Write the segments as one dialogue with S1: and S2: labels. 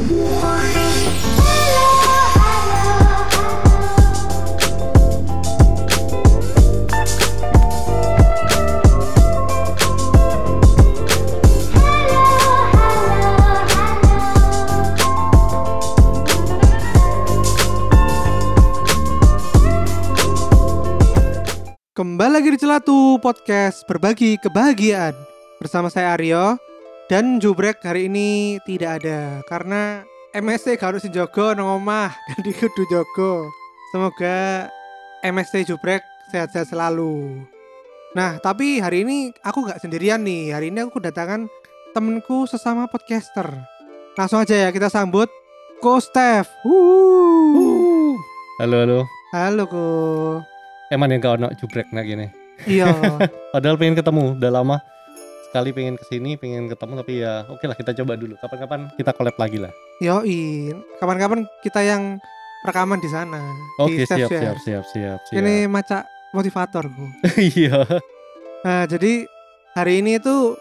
S1: Kembali lagi di Celatu Podcast Berbagi Kebahagiaan. Bersama saya Aryo Dan Jubrek hari ini tidak ada Karena MSC harus Jogo nang omah Dan di kudu Jogo. Semoga MSC Jubrek sehat-sehat selalu. Nah tapi hari ini aku gak sendirian nih. Hari ini aku kedatangan temenku sesama podcaster. Langsung aja ya kita sambut Ko Steph. Wuh.
S2: Halo halo.
S1: Halo Ko.
S2: Emang yang kau nak jubrek nak gini.
S1: Iya.
S2: Padahal pengen ketemu, udah lama sekali pengen ke sini, pengen ketemu tapi ya oke lah kita coba dulu. Kapan-kapan kita collab lagi lah.
S1: Yoi, kapan-kapan kita yang rekaman di sana.
S2: Oke
S1: Steph
S2: siap,
S1: Share.
S2: siap siap siap siap.
S1: Ini maca motivatorku.
S2: iya.
S1: Nah, jadi hari ini itu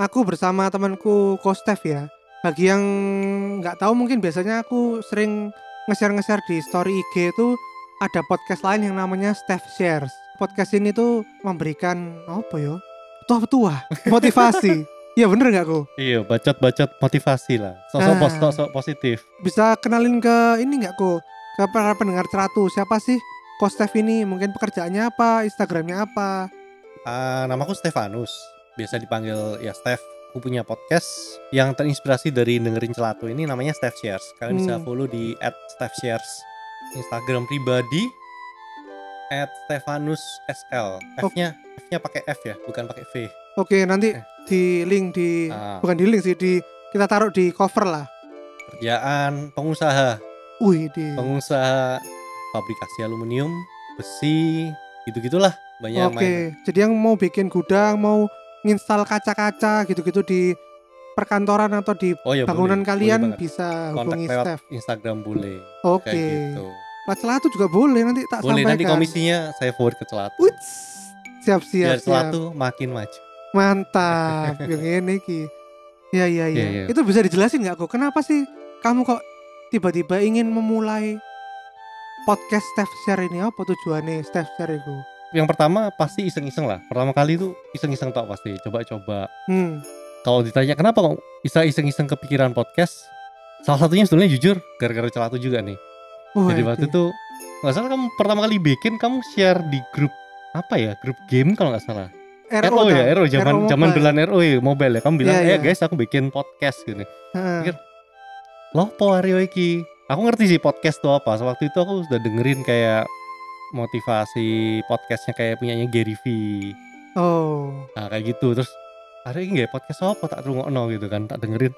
S1: aku bersama temanku Kostef ya. Bagi yang nggak tahu mungkin biasanya aku sering nge-share-nge-share di story IG itu ada podcast lain yang namanya Steph Shares. Podcast ini tuh memberikan apa ya? Tua-tua, motivasi. Iya bener nggak kok?
S2: Iya, bacot-bacot motivasi lah. Sosok
S1: Ah.
S2: pos, sosok positif.
S1: bisa kenalin ke ini nggak kok ke para pendengar ceratu siapa sih Kostef ini mungkin pekerjaannya apa Instagramnya apa
S2: Ah, namaku Stefanus. Biasa dipanggil ya Steph. Aku punya podcast yang terinspirasi dari dengerin celatu ini namanya Steph Shares. Kalian bisa
S1: Hmm.
S2: follow di @steph_shares Instagram pribadi @stefanus_sl. F-nya F-nya pakai F ya, bukan pakai V.
S1: oke nanti
S2: Eh.
S1: di link di
S2: Ah,
S1: bukan di link sih di kita taruh di cover lah
S2: kerjaan pengusaha,
S1: wih di
S2: pengusaha fabrikasi aluminium, besi, gitu-gitulah. Banyak
S1: oke
S2: main.
S1: jadi yang mau bikin gudang mau nginstal kaca-kaca gitu-gitu di perkantoran atau di
S2: Oh ya,
S1: bangunan
S2: boleh,
S1: kalian
S2: boleh banget.
S1: bisa
S2: kontak
S1: hubungi
S2: lewat
S1: Steph
S2: Instagram boleh.
S1: oke
S2: Kayak gitu.
S1: Lah celatu juga boleh nanti tak
S2: Boleh nanti
S1: sampaikan
S2: komisinya saya forward ke Celatu.
S1: Wits. siap siap
S2: Biar
S1: siap
S2: Celatu makin maju.
S1: Mantap, yang ini ki. Ya ya ya.
S2: Iya, iya.
S1: Itu bisa dijelasin nggak kok? Kenapa sih kamu kok tiba-tiba ingin memulai podcast Steph Share ini? Apa tujuannya Steph Share itu?
S2: Yang pertama pasti iseng-iseng lah. Pertama kali itu iseng-iseng tak pasti. Coba-coba.
S1: Hmm.
S2: Kalau ditanya kenapa kok bisa iseng-iseng kepikiran podcast? Salah satunya sebenarnya jujur gara-gara Celatu juga nih.
S1: Wah,
S2: Jadi waktu itu nggak salah kamu pertama kali bikin kamu share di grup apa ya? Grup game kalau nggak salah. RO, ya RO zaman zaman
S1: mobile.
S2: belan RO ya mobile ya. Kamu bilang
S1: Iya,
S2: eh
S1: iya.
S2: guys aku bikin podcast gitu
S1: Heeh.
S2: pikir, loh po Aryo iki? Aku ngerti sih podcast tuh apa. So, waktu itu aku sudah dengerin kayak motivasi podcastnya kayak punyanya Gary V.
S1: Oh.
S2: nah kayak gitu. Terus ada ini nggak podcast apa tak rungokno gitu kan tak dengerin.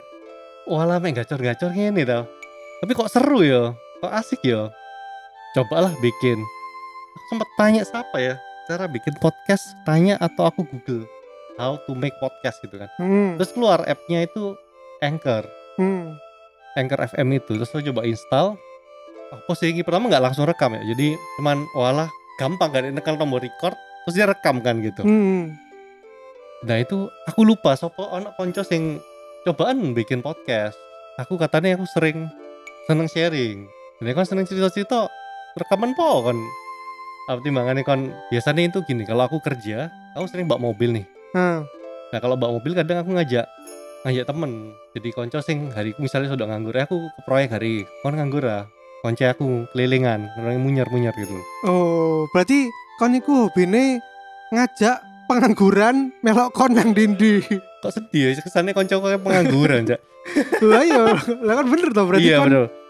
S2: Walah mek gacor-gacor gini tau. Tapi kok seru ya kok asik ya cobalah bikin aku sempat tanya siapa ya cara bikin podcast tanya atau aku google how to make podcast gitu kan
S1: Hmm.
S2: terus keluar app-nya itu Anchor
S1: Hmm.
S2: Anchor FM itu terus saya coba install sih ini pertama nggak langsung rekam ya jadi cuman walah gampang kan nekan tombol record terus dia rekam kan gitu
S1: Hmm.
S2: Nah itu aku lupa sopo ono konco sing cobaan bikin podcast. Aku katanya aku sering seneng sharing. Dan kan seneng cerita-cerita rekaman po kan. Apa timbangannya kan biasanya itu gini kalau aku kerja aku sering bawa mobil nih.
S1: Nah.
S2: Nah kalau bawa mobil kadang aku ngajak ngajak temen. Jadi konco sing hari misalnya sudah nganggur eh, aku ke proyek hari kon nganggur ah. Konco aku kelilingan, orang munyer-munyer gitu.
S1: Oh, berarti kon iku hobine ngajak pengangguran melok kon nang dindi.
S2: Kok sedih ya kesannya konco kayak pengangguran, Cak.
S1: Lah iya, lah kan bener toh berarti
S2: iya
S1: kon
S2: betul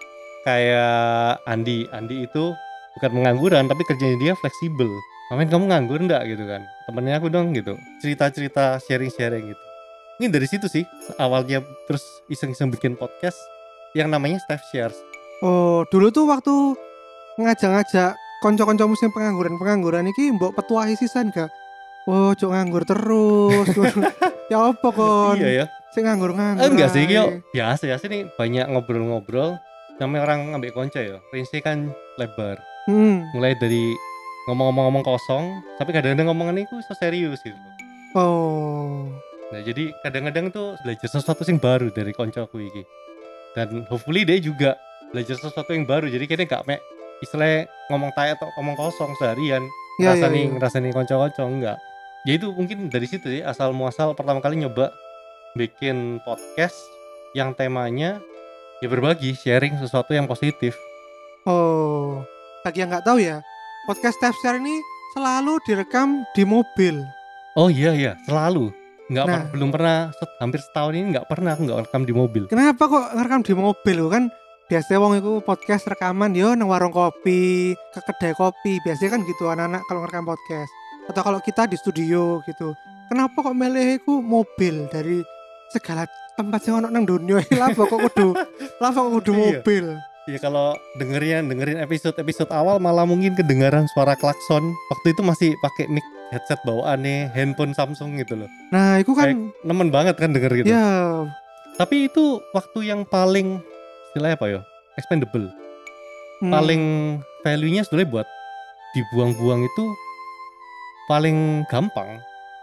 S2: kayak Andi. Andi itu bukan pengangguran tapi kerjanya dia fleksibel. Mamen kamu nganggur enggak gitu kan? Temennya aku dong gitu. Cerita-cerita sharing-sharing gitu. Ini dari situ sih awalnya terus iseng-iseng bikin podcast yang namanya Steph Shares.
S1: Oh, dulu tuh waktu ngajak-ngajak konco-konco musim pengangguran-pengangguran iki mbok petuahi sisan gak? Oh, cok nganggur terus. ya apa kon?
S2: iya ya.
S1: Sing nganggur-nganggur.
S2: Eh, enggak sih yo biasa ya sini banyak ngobrol-ngobrol namanya orang ngambil konco ya range kan lebar
S1: Hmm.
S2: mulai dari ngomong-ngomong kosong tapi kadang-kadang ngomongan itu so serius gitu
S1: Oh.
S2: Nah jadi kadang-kadang tuh belajar sesuatu yang baru dari koncoku iki. dan hopefully dia juga belajar sesuatu yang baru jadi kayaknya gak mek istilahnya ngomong tai atau ngomong kosong seharian
S1: Iya, iya,
S2: rasani
S1: iya.
S2: ngerasani konco-konco enggak ya itu mungkin dari situ sih asal muasal pertama kali nyoba bikin podcast yang temanya ya berbagi sharing sesuatu yang positif
S1: Oh, bagi yang nggak tahu ya, podcast Tafsir ini selalu direkam di mobil.
S2: oh iya iya selalu nggak
S1: Nah.
S2: per- belum pernah hampir setahun ini nggak pernah aku nggak rekam di mobil
S1: Kenapa kok ngerekam di mobil kan? Biasanya wong itu podcast rekaman yo nang warung kopi, ke kedai kopi. Biasanya kan gitu anak-anak kalau ngerekam podcast. Atau kalau kita di studio gitu. Kenapa kok milih iku mobil dari segala tempat yang ono nang dunia iki lah kok kudu lah kok kudu
S2: Iya.
S1: mobil.
S2: Ya kalau dengerin dengerin episode episode awal malah mungkin kedengaran suara klakson. Waktu itu masih pakai mic headset bawaannya handphone Samsung gitu loh.
S1: Nah, itu kan
S2: Nemen banget kan denger gitu.
S1: ya
S2: Tapi itu waktu yang paling istilahnya apa ya? Expendable.
S1: hmm,
S2: Paling value-nya sebenarnya buat dibuang-buang itu paling gampang.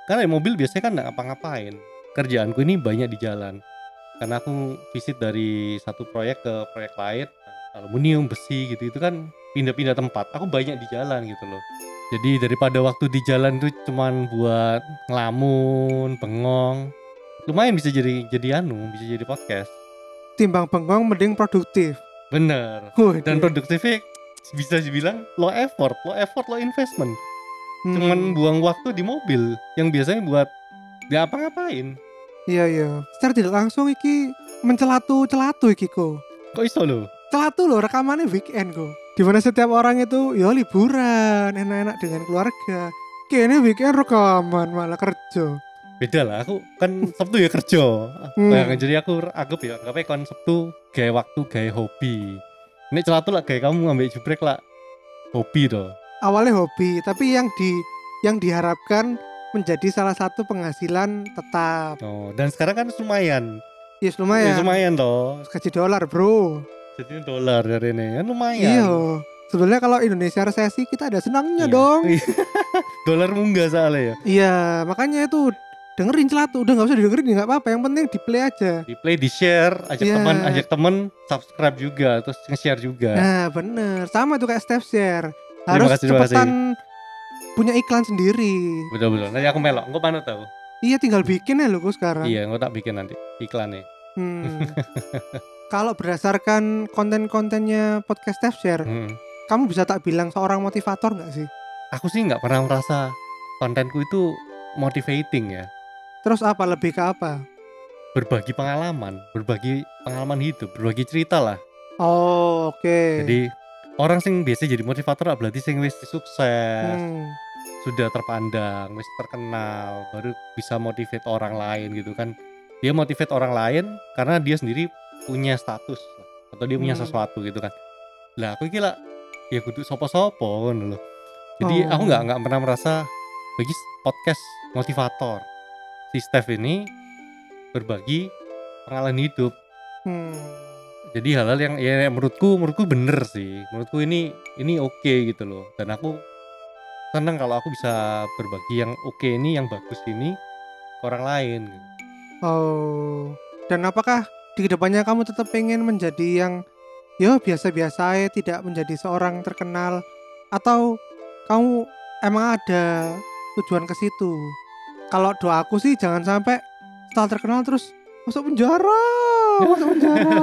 S2: Karena mobil biasanya kan nggak ngapa-ngapain. Kerjaanku ini banyak di jalan. Karena aku visit dari satu proyek ke proyek lain, aluminium, besi gitu itu kan pindah-pindah tempat. Aku banyak di jalan gitu loh. Jadi daripada waktu di jalan tuh cuman buat ngelamun, bengong, lumayan bisa jadi jadi anu, bisa jadi podcast.
S1: timbang bengong mending produktif.
S2: Bener.
S1: Wih,
S2: Dan produktifnya bisa dibilang low effort, low effort, low investment.
S1: hmm,
S2: Cuman buang waktu di mobil yang biasanya buat nggak apa-ngapain.
S1: iya iya. Secara tidak langsung iki mencelatu celatu iki kok.
S2: Kok iso lo?
S1: Celatu loh rekamannya weekend kok. Di mana setiap orang itu ya liburan, enak-enak dengan keluarga. Kayaknya weekend rekaman malah kerja.
S2: Beda lah, aku kan Sabtu ya kerja.
S1: Hmm.
S2: Nah, jadi aku anggap ya, anggapnya kon Sabtu gaya waktu, gaya hobi. Ini celatu lah kayak kamu ngambil jubrek lah hobi toh.
S1: Awalnya hobi, tapi yang di yang diharapkan menjadi salah satu penghasilan tetap.
S2: Oh, dan sekarang kan lumayan.
S1: Yes
S2: Ya,
S1: lumayan.
S2: lumayan toh.
S1: Gaji dolar bro.
S2: Jadi dolar dari ini kan lumayan.
S1: Iya. Sebenarnya kalau Indonesia resesi kita ada senangnya
S2: Iya.
S1: dong.
S2: dolar munggah soalnya ya.
S1: Iya, makanya itu dengerin celatu udah nggak usah didengerin nggak apa-apa yang penting di play aja
S2: Di play, di share, ajak
S1: Iya.
S2: teman, ajak temen, subscribe juga, terus nge-share juga.
S1: nah bener sama tuh kayak step share
S2: Terima
S1: harus
S2: kasih, terima
S1: cepetan punya iklan sendiri
S2: Betul-betul. Nanti aku melok, engko mana tahu.
S1: iya tinggal bikin ya lo sekarang
S2: Iya, engko tak bikin nanti iklannya.
S1: Hmm. kalau berdasarkan konten-kontennya podcast step share
S2: Hmm.
S1: kamu bisa tak bilang seorang motivator nggak sih
S2: Aku sih nggak pernah merasa kontenku itu motivating ya.
S1: terus apa lebih ke apa
S2: Berbagi pengalaman, berbagi pengalaman hidup, berbagi cerita lah.
S1: oh oke
S2: Jadi orang sing biasa jadi motivator berarti sing wis sukses,
S1: Hmm.
S2: sudah terpandang, wis terkenal, baru bisa motivate orang lain gitu kan. Dia motivate orang lain karena dia sendiri punya status atau dia punya
S1: Hmm.
S2: sesuatu gitu kan. Lah aku kira ya kudu sopo-sopo loh. Jadi
S1: Oh.
S2: aku nggak nggak pernah merasa bagi podcast motivator. Si Steph ini berbagi pengalaman hidup.
S1: Hmm.
S2: Jadi hal-hal yang ya menurutku menurutku bener sih. Menurutku ini ini oke gitu loh. Dan aku senang kalau aku bisa berbagi yang oke ini yang bagus ini ke orang lain. gitu.
S1: Oh, dan apakah di ke depannya kamu tetap pengen menjadi yang ya biasa-biasa aja, tidak menjadi seorang terkenal atau kamu emang ada tujuan ke situ? Kalau doaku sih jangan sampai setelah terkenal terus masuk penjara, masuk penjara.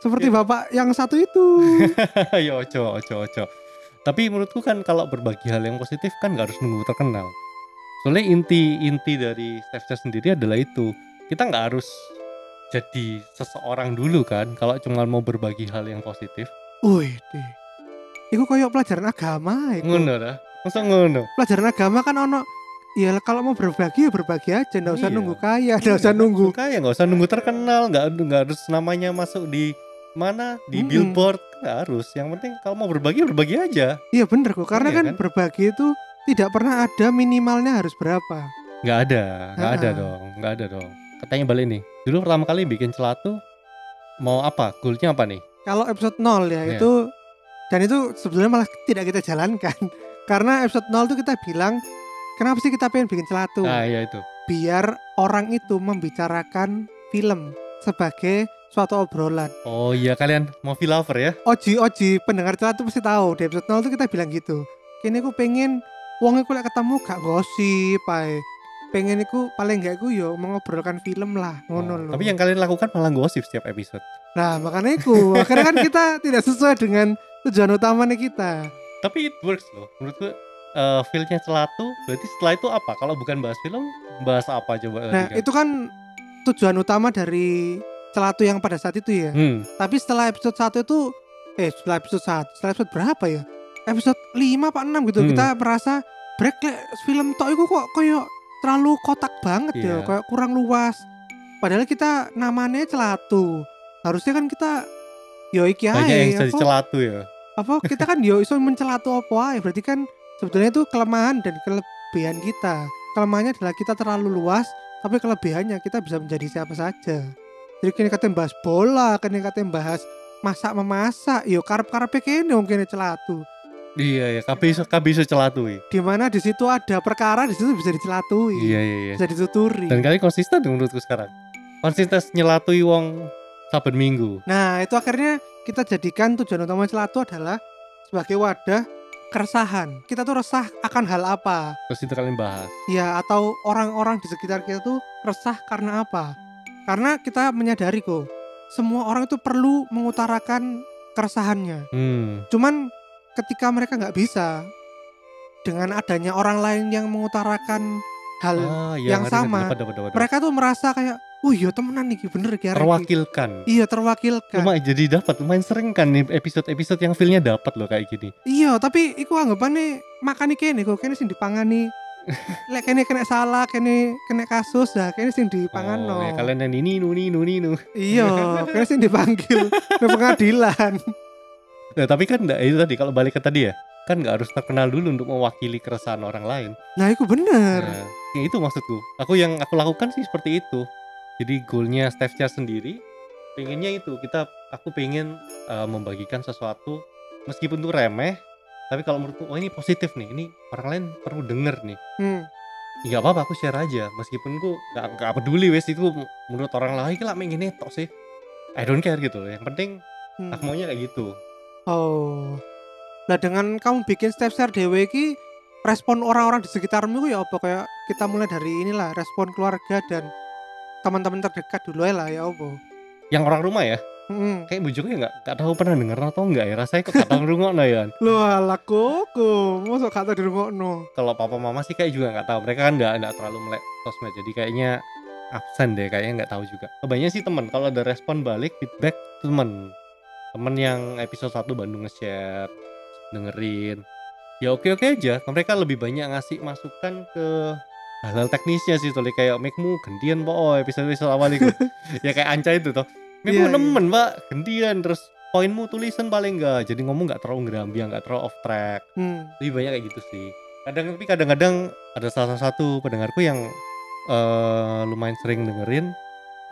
S1: Seperti bapak yang satu itu.
S2: ya ojo ojo ojo. Tapi menurutku kan kalau berbagi hal yang positif kan nggak harus nunggu terkenal. Soalnya inti inti dari Jobs sendiri adalah itu. Kita nggak harus jadi seseorang dulu kan kalau cuma mau berbagi hal yang positif.
S1: Wih, deh. Iku koyok pelajaran agama iku.
S2: Ngono dah. Masa ngono?
S1: Pelajaran agama kan ono Ya kalau mau berbagi ya berbagi aja, nggak usah
S2: Iya.
S1: nunggu kaya, nggak usah nunggu
S2: Kayak nggak usah nunggu terkenal, nggak nggak harus namanya masuk di mana di
S1: Mm-mm.
S2: billboard nggak harus. Yang penting kalau mau berbagi berbagi aja.
S1: Iya bener kok, karena
S2: Iya
S1: kan,
S2: kan?
S1: berbagi itu tidak pernah ada minimalnya harus berapa.
S2: Nggak ada, nggak ada dong, nggak ada dong. Katanya balik nih. Dulu pertama kali bikin celatu mau apa? Goalnya apa nih?
S1: Kalau episode 0 ya
S2: Iya.
S1: itu dan itu sebenarnya malah tidak kita jalankan. Karena episode 0 itu kita bilang kenapa sih kita pengen bikin celatu?
S2: Ah iya itu.
S1: Biar orang itu membicarakan film sebagai suatu obrolan.
S2: Oh iya kalian movie lover ya?
S1: Oji oji pendengar celah tuh pasti tahu di episode 0 tuh kita bilang gitu. Kini aku pengen wong iku lek ketemu gak gosip ae. Pengen iku paling gak iku yo mengobrolkan film lah ngono
S2: Oh. Tapi yang kalian lakukan malah gosip setiap episode.
S1: Nah, makanya iku akhirnya kan kita tidak sesuai dengan tujuan utamanya kita.
S2: Tapi it works loh. Menurutku eh feel-nya celatu berarti setelah itu apa? Kalau bukan bahas film, bahas apa coba?
S1: Nah,
S2: tadi kan?
S1: itu kan tujuan utama dari celatu yang pada saat itu ya.
S2: Hmm,
S1: Tapi setelah episode 1 itu eh setelah episode 1, setelah episode berapa ya? Episode 5 apa 6 gitu
S2: Hmm.
S1: kita merasa break film tok iku kok koyo terlalu kotak banget ya,
S2: Iya.
S1: kayak kurang luas. Padahal kita namanya celatu. Harusnya kan kita yo iki
S2: banyak yang jadi celatu ya.
S1: apa kita kan yo iso mencelatu apa ae. Berarti kan sebetulnya itu kelemahan dan kelebihan kita. Kelemahannya adalah kita terlalu luas, tapi kelebihannya kita bisa menjadi siapa saja. Jadi kini katanya bahas bola, kini katanya bahas masak memasak, yo karep karep kene wong kene celatu.
S2: Iya ya, kabeh iso kabeh iso celatu ya.
S1: Di mana di situ ada perkara, di situ bisa dicelatui,
S2: Iya iya iya.
S1: bisa dituturi.
S2: Dan kalian konsisten menurutku sekarang. Konsisten nyelatui wong saben minggu.
S1: Nah, itu akhirnya kita jadikan tujuan utama celatu adalah sebagai wadah keresahan. Kita tuh resah akan hal apa?
S2: Terus itu kalian bahas.
S1: Ya, atau orang-orang di sekitar kita tuh resah karena apa? Karena kita menyadari kok, semua orang itu perlu mengutarakan keresahannya.
S2: Hmm.
S1: Cuman ketika mereka nggak bisa dengan adanya orang lain yang mengutarakan hal
S2: Ah, iya,
S1: yang
S2: ngerti,
S1: sama, mereka tuh merasa kayak, "Oh iya temenan nih, bener iki."
S2: terwakilkan.
S1: Iya, terwakilkan.
S2: Lumayan jadi dapat lumayan sering kan nih episode-episode yang feel-nya dapat loh kayak gini.
S1: Iya, tapi iku anggapannya makan iki kene kok kene sing dipangani. Lek kene kena salah, kene kena kasus dah, kene sing dipangan
S2: Oh, ya kalian yang ini nuni nuni nu.
S1: Iya, kene sing dipanggil ke pengadilan.
S2: Nah, tapi kan enggak itu tadi kalau balik ke tadi ya, kan nggak harus terkenal dulu untuk mewakili keresahan orang lain.
S1: Nah, itu bener.
S2: Nah, ya itu maksudku. Aku yang aku lakukan sih seperti itu. Jadi goalnya Steph Jar sendiri, pengennya itu kita, aku pengen eh, membagikan sesuatu meskipun tuh remeh, tapi kalau menurutku, oh ini positif nih, ini orang lain perlu denger nih.
S1: Hmm.
S2: Nggak apa-apa, aku share aja. Meskipun ku nggak nggak peduli wes itu menurut orang lain lah main gini tok sih. I don't care gitu. Yang penting
S1: hmm.
S2: aku maunya kayak gitu.
S1: Oh. Nah, dengan kamu bikin step share dewe iki respon orang-orang di sekitarmu ya apa kayak kita mulai dari inilah respon keluarga dan teman-teman terdekat dulu ya lah ya apa.
S2: Yang orang rumah ya,
S1: Hmm.
S2: kayak bujuknya nggak nggak tahu pernah denger atau enggak ya. Rasanya kok nggak tahu rungokno ya.
S1: Lu ala koko, mosok gak tau dirungokno.
S2: Kalau papa mama sih kayak juga nggak tahu. Mereka kan nggak nggak terlalu melek sosmed. Jadi kayaknya absen deh. Kayaknya nggak tahu juga. Kebanyakan sih teman. Kalau ada respon balik feedback temen temen yang episode 1 Bandung nge-share dengerin ya oke oke aja mereka lebih banyak ngasih masukan ke hal-hal teknisnya sih soalnya kayak make-mu gantian pak. Oh episode episode awal itu. Ya kayak Anca itu toh. Make-mu
S1: Iya, iya.
S2: nemen pak. Gantian terus poinmu tulisan paling enggak. Jadi ngomong nggak terlalu ngerambiang nggak terlalu off track.
S1: Hmm.
S2: lebih banyak kayak gitu sih. Kadang tapi kadang-kadang ada salah satu pendengarku yang eh lumayan sering dengerin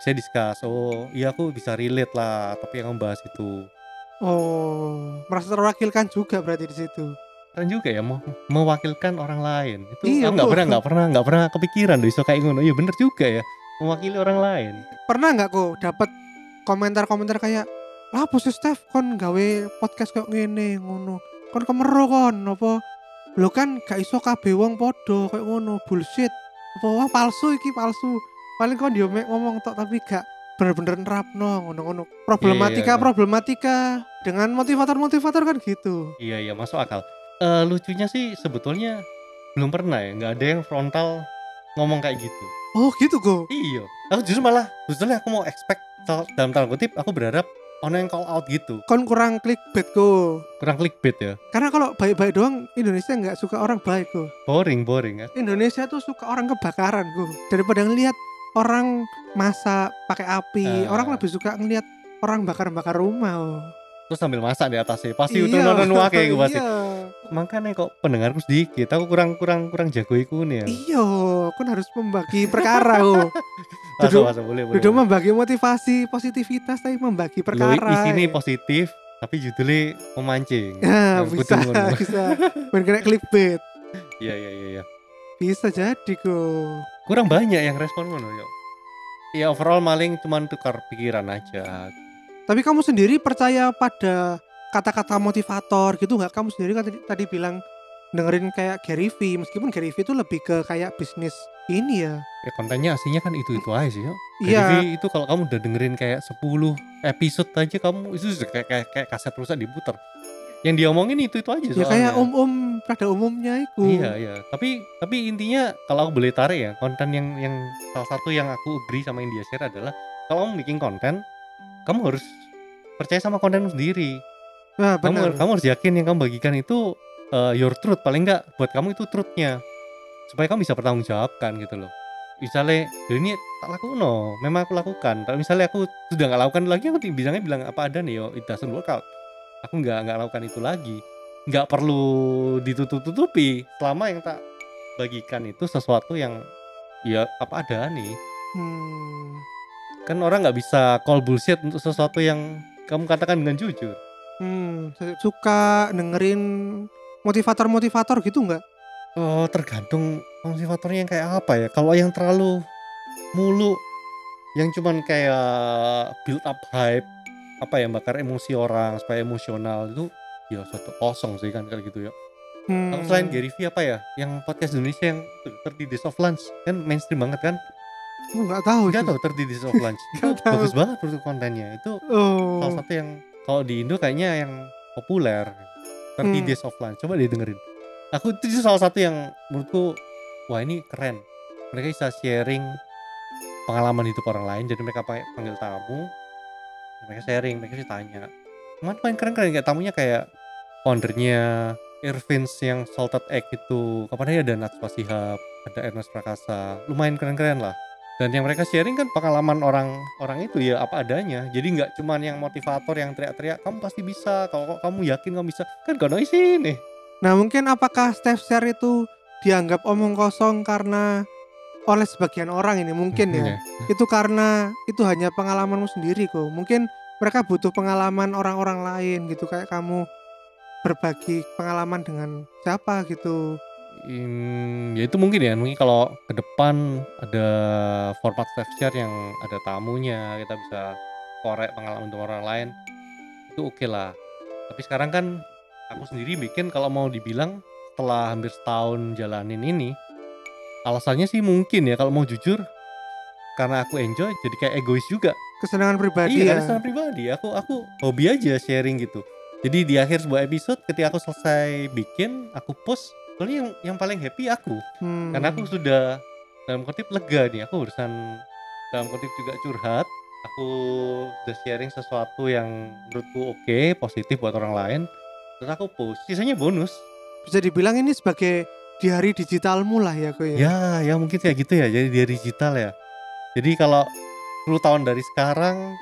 S2: saya discuss oh iya aku bisa relate lah tapi yang membahas itu.
S1: Oh, merasa terwakilkan juga berarti di situ.
S2: Keren juga ya mau mewakilkan orang lain itu
S1: Iya,
S2: aku nggak pernah nggak pernah nggak pernah kepikiran deh so kayak ngono iya bener juga ya mewakili orang lain
S1: Pernah nggak kok dapat komentar-komentar kayak, "Lah apa sih Steph kon gawe podcast kayak ngene ngono. Kon kemero kon apa? Lo kan gak iso kabeh wong podo kayak ngono, bullshit. Apa wah palsu iki palsu. Paling kon yo mek ngomong tok tapi gak bener-bener nerapno ngono-ngono. Problematika
S2: iya.
S1: problematika dengan motivator-motivator kan gitu.
S2: iya iya masuk akal Eh lucunya sih sebetulnya belum pernah ya nggak ada yang frontal ngomong kayak gitu
S1: Oh gitu kok.
S2: Iya, aku justru malah justru aku mau expect dalam tanda kutip aku berharap ono yang call out gitu,
S1: Kon kurang clickbait kok.
S2: kurang clickbait ya,
S1: Karena kalau baik-baik doang Indonesia nggak suka orang baik kok.
S2: boring boring ya.
S1: Indonesia tuh suka orang kebakaran kok. Daripada ngelihat orang masak pakai api,
S2: Ah.
S1: orang lebih suka ngelihat orang bakar-bakar rumah. Oh.
S2: Terus sambil masak di atasnya, pasti
S1: Iya.
S2: nonton wae iku pasti.
S1: Iya.
S2: Makanya kok pendengarku sedikit, aku kurang kurang kurang jago iku nih ya.
S1: Iya, kon harus membagi perkara oh. Duduk-
S2: masa boleh boleh. Boleh.
S1: membagi motivasi, positivitas tapi membagi
S2: Loh,
S1: perkara.
S2: di sini
S1: ya.
S2: positif, tapi judulnya memancing.
S1: Ya, bisa, bisa. Ben kena clickbait.
S2: Iya iya iya iya.
S1: Bisa jadi kok.
S2: Kurang banyak yang respon ngono ya. ya overall maling cuman tukar pikiran aja.
S1: Tapi kamu sendiri percaya pada kata-kata motivator gitu nggak? Kamu sendiri kan tadi, tadi bilang dengerin kayak Gary V, meskipun Gary V itu lebih ke kayak bisnis ini ya.
S2: Ya kontennya aslinya kan itu-itu aja sih, yo.
S1: Iya.
S2: Jadi itu kalau kamu udah dengerin kayak 10 episode aja kamu itu sudah kayak kayak, kayak kaset rusak diputer. Yang diomongin itu-itu aja
S1: Ya
S2: soalnya.
S1: kayak om-om pada umumnya itu.
S2: Iya iya, tapi tapi intinya kalau aku boleh tarik ya konten yang yang salah satu yang aku agree sama India share adalah kalau kamu bikin konten, kamu harus percaya sama kontenmu sendiri.
S1: Nah,
S2: Kamu
S1: benar.
S2: kamu harus yakin yang kamu bagikan itu uh, your truth paling enggak buat kamu itu truthnya supaya kamu bisa bertanggung jawabkan gitu loh. Misalnya "Ya ini tak laku no, memang aku lakukan. Tapi misalnya aku sudah nggak lakukan lagi, aku bilangnya bilang apa ada nih yo, it doesn't work out. Aku nggak nggak lakukan itu lagi. Nggak perlu ditutup-tutupi selama yang tak bagikan itu sesuatu yang ya apa ada nih.
S1: Hmm.
S2: Kan orang nggak bisa call bullshit untuk sesuatu yang kamu katakan dengan jujur.
S1: Hmm, suka dengerin motivator-motivator gitu nggak?
S2: Oh, tergantung motivatornya yang kayak apa ya. Kalau yang terlalu mulu, yang cuman kayak build up hype, apa ya, bakar emosi orang supaya emosional itu ya suatu kosong sih kan kayak gitu ya.
S1: Hmm.
S2: Kalau selain Gary V apa ya, yang podcast Indonesia yang 30 Days of Lunch kan mainstream banget kan?
S1: Nggak tahu.
S2: Enggak
S1: itu.
S2: tahu 30 Days of Lunch. itu
S1: Nggak tahu.
S2: bagus banget produk kontennya. Itu
S1: Oh.
S2: salah satu yang kalau di Indo kayaknya yang populer 30
S1: Hmm.
S2: Days of Lunch coba deh dengerin aku itu salah satu yang menurutku wah ini keren mereka bisa sharing pengalaman hidup orang lain jadi mereka pa- panggil tamu mereka sharing mereka sih tanya cuman paling keren-keren kayak tamunya kayak foundernya Irvins yang Salted Egg itu kapan ada Najwa Shihab ada Ernest Prakasa lumayan keren-keren lah dan yang mereka sharing kan pengalaman orang orang itu ya apa adanya jadi nggak cuman yang motivator yang teriak-teriak kamu pasti bisa kalau kok kamu yakin kamu bisa kan kono sini
S1: Nah, mungkin apakah Steph Share itu dianggap omong kosong karena oleh sebagian orang ini mungkin ya.
S2: Iya.
S1: Itu karena itu hanya pengalamanmu sendiri kok. Mungkin mereka butuh pengalaman orang-orang lain gitu kayak kamu berbagi pengalaman dengan siapa gitu.
S2: Hmm, ya itu mungkin ya mungkin kalau ke depan ada format live share yang ada tamunya kita bisa korek pengalaman untuk orang lain itu oke lah. Tapi sekarang kan aku sendiri bikin kalau mau dibilang setelah hampir setahun jalanin ini alasannya sih mungkin ya kalau mau jujur karena aku enjoy jadi kayak egois juga.
S1: Kesenangan pribadi
S2: iya
S1: ya.
S2: secara pribadi. Aku aku hobi aja sharing gitu. Jadi di akhir sebuah episode ketika aku selesai bikin aku post soalnya yang yang paling happy aku.
S1: Hmm.
S2: karena aku sudah dalam kutip lega nih. Aku urusan dalam kutip juga curhat. Aku sudah sharing sesuatu yang menurutku oke positif buat orang lain. Terus aku post. Sisanya bonus.
S1: Bisa dibilang ini sebagai di hari digitalmu lah ya kok ya.
S2: ya ya mungkin kayak gitu ya. Jadi dia digital ya. Jadi kalau 10 tahun dari sekarang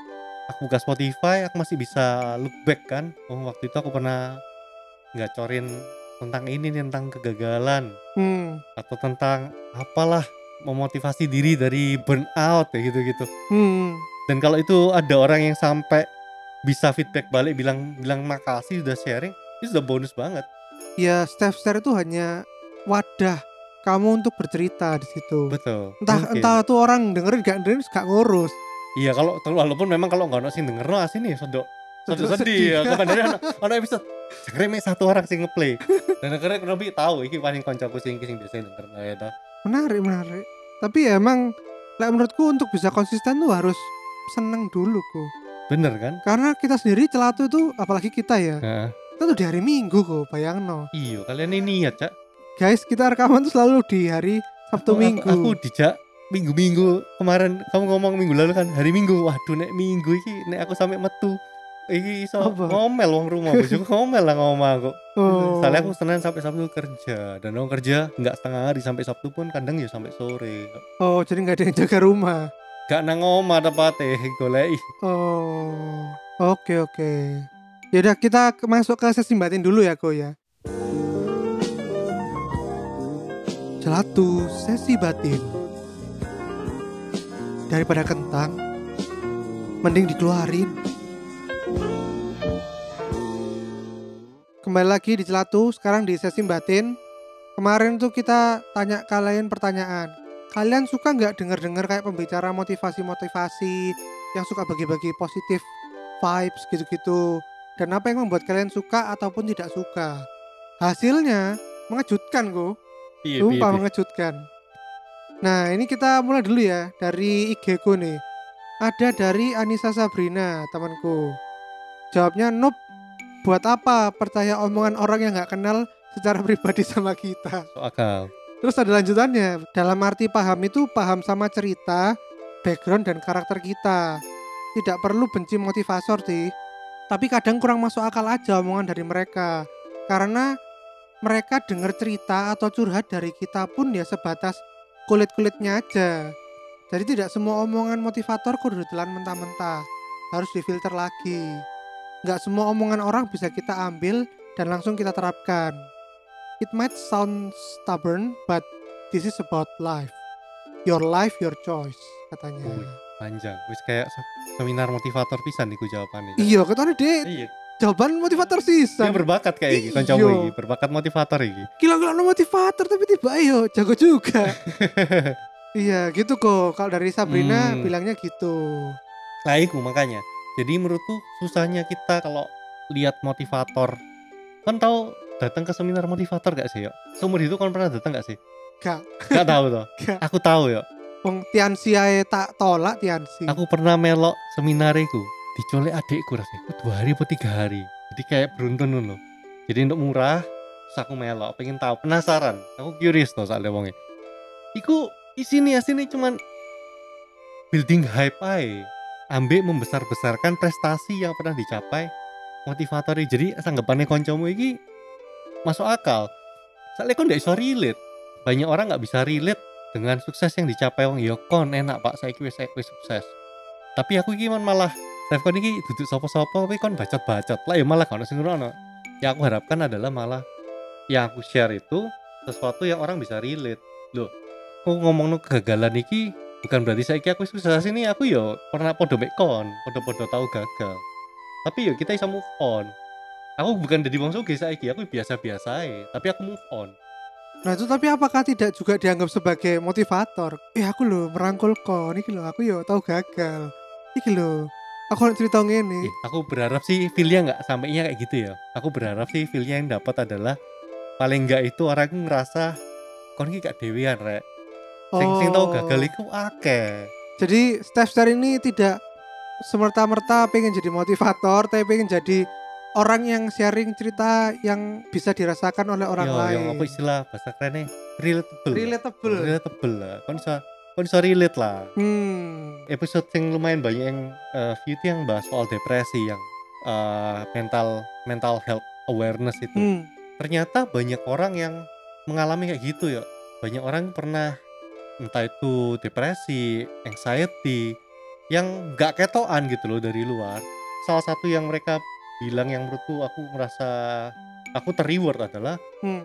S2: aku buka Spotify aku masih bisa look back kan. Oh waktu itu aku pernah ngacorin tentang ini nih, tentang kegagalan
S1: Hmm.
S2: atau tentang apalah memotivasi diri dari burnout ya gitu-gitu
S1: Hmm.
S2: dan kalau itu ada orang yang sampai bisa feedback balik bilang bilang makasih udah sharing itu sudah bonus banget
S1: Ya Steph Share itu hanya wadah kamu untuk bercerita di situ.
S2: betul
S1: Entah
S2: Mungkin.
S1: entah tuh orang dengerin gak dengerin gak ngurus.
S2: iya kalau walaupun memang kalau nggak sing denger sodok sodok
S1: Sodok
S2: sedih
S1: sedih.
S2: ya ono, ono episode jangkrik mek satu orang sing ngeplay dan akhirnya lebih tahu iki paling koncoku sing sing biasa denger ya toh.
S1: Menarik menarik. Tapi ya emang like, menurutku untuk bisa konsisten tuh harus seneng dulu kok.
S2: bener kan
S1: Karena kita sendiri celatu itu apalagi kita ya.
S2: Heeh.
S1: Kita tuh di hari Minggu kok, bayang no.
S2: iya kalian ini niat cak
S1: Guys, kita rekaman tuh selalu di hari Sabtu
S2: Aku-
S1: Minggu.
S2: Aku, aku dijak minggu-minggu kemarin kamu ngomong minggu lalu kan hari minggu. Waduh nek minggu iki nek aku sampai metu iki iso
S1: Apa?
S2: ngomel wong rumah bojoku ngomel lah ngomong aku.
S1: oh.
S2: Soalnya aku Senin sampai Sabtu kerja dan aku kerja nggak setengah hari sampai Sabtu pun kadang ya sampai sore.
S1: Oh, jadi nggak ada yang jaga rumah.
S2: Gak nang omah tepatnya goleki.
S1: Oh. Oke, oke. Yaudah kita masuk ke sesi batin dulu ya, Ko ya. Celatu sesi batin. Daripada kentang, mending dikeluarin. Kembali lagi di Celatu, sekarang di sesi batin. Kemarin tuh kita tanya kalian pertanyaan. kalian suka nggak denger-denger kayak pembicara motivasi-motivasi yang suka bagi-bagi positif vibes gitu-gitu dan apa yang membuat kalian suka ataupun tidak suka hasilnya mengejutkan kok
S2: Iya,
S1: Sumpah
S2: iya, iya.
S1: mengejutkan. Nah, ini kita mulai dulu ya dari IG ku nih. Ada dari Anissa Sabrina, temanku. Jawabnya, Noob, buat apa percaya omongan orang yang nggak kenal secara pribadi sama kita?
S2: Akal.
S1: Terus ada lanjutannya. Dalam arti paham itu paham sama cerita, background, dan karakter kita. Tidak perlu benci motivator sih. Tapi kadang kurang masuk akal aja omongan dari mereka. Karena mereka dengar cerita atau curhat dari kita pun ya sebatas kulit-kulitnya aja. Jadi tidak semua omongan motivator kok ditelan mentah-mentah. Harus difilter lagi. Nggak semua omongan orang bisa kita ambil dan langsung kita terapkan. It might sound stubborn, but this is about life. Your life, your choice, katanya.
S2: Wih. Panjang. Wis kayak se- seminar motivator pisan niku jawabannya.
S1: Iya, katanya deh
S2: Iya.
S1: jawaban motivator
S2: Dia
S1: sisa.
S2: berbakat kayak
S1: Iya.
S2: kancamu iki, berbakat motivator iki.
S1: Gila-gila no motivator tapi tiba ayo jago juga. iya, gitu kok. Kalau dari Sabrina
S2: Hmm.
S1: bilangnya gitu.
S2: Nah, iku makanya. Jadi menurutku susahnya kita kalau lihat motivator. Kan tahu datang ke seminar motivator gak sih, yo? Seumur itu kan pernah datang gak sih?
S1: Gak,
S2: Gak tahu toh.
S1: gak.
S2: Aku tahu ya.
S1: Wong Tiansi ae tak tolak Tiansi.
S2: Aku pernah melok seminar iku. Dicolek adikku rasanya. Dua hari atau tiga hari. Jadi kayak beruntun loh. Jadi untuk murah, terus aku melok. Pengen tahu, penasaran. Aku curious tuh soalnya wongnya. Iku isini asini cuman building hype aja. Ambek membesar-besarkan prestasi yang pernah dicapai. Motivator jadi sanggapannya koncomu iki masuk akal. Soalnya kon gak bisa relate? Banyak orang nggak bisa relate dengan sukses yang dicapai. Wong ya kon enak pak. Saya wis wis sukses. Tapi aku iki man malah Steph kon iki duduk sopo-sopo tapi kon bacot-bacot. Lah ya malah kalau sing ngono. Yang aku harapkan adalah malah yang aku share itu sesuatu yang orang bisa relate. Loh aku ngomong kegagalan iki bukan berarti saya aku sukses ini aku yo pernah podo mek kon podo-podo tahu gagal tapi yo kita bisa move on aku bukan jadi wong sugih saiki aku biasa-biasa tapi aku move on
S1: Nah itu tapi apakah tidak juga dianggap sebagai motivator? Eh aku loh merangkul kon, iki loh aku yo tahu gagal. Iki loh, aku nak cerita ngene.
S2: Ih, aku berharap sih feelnya nggak sampainya kayak gitu ya. Aku berharap sih feelnya yang dapat adalah paling nggak itu orang ngerasa kon iki gak dewean rek. Sing sing tau
S1: Oh.
S2: gagal iku akeh.
S1: Jadi Steph Star ini tidak semerta-merta pengen jadi motivator, tapi pengen jadi orang yang sharing cerita yang bisa dirasakan oleh orang
S2: Yo,
S1: lain.
S2: yang apa istilah bahasa kerennya relatable.
S1: Relatable.
S2: Relatable lah. Kon bisa kon bisa relate lah.
S1: Hmm.
S2: Episode yang lumayan banyak yang eh, view itu yang bahas soal depresi yang eh, mental mental health awareness itu.
S1: Hmm.
S2: ternyata banyak orang yang mengalami kayak gitu ya banyak orang pernah entah itu depresi anxiety yang nggak ketoan gitu loh dari luar. Salah satu yang mereka bilang yang menurutku aku merasa aku terreward adalah
S1: Hmm.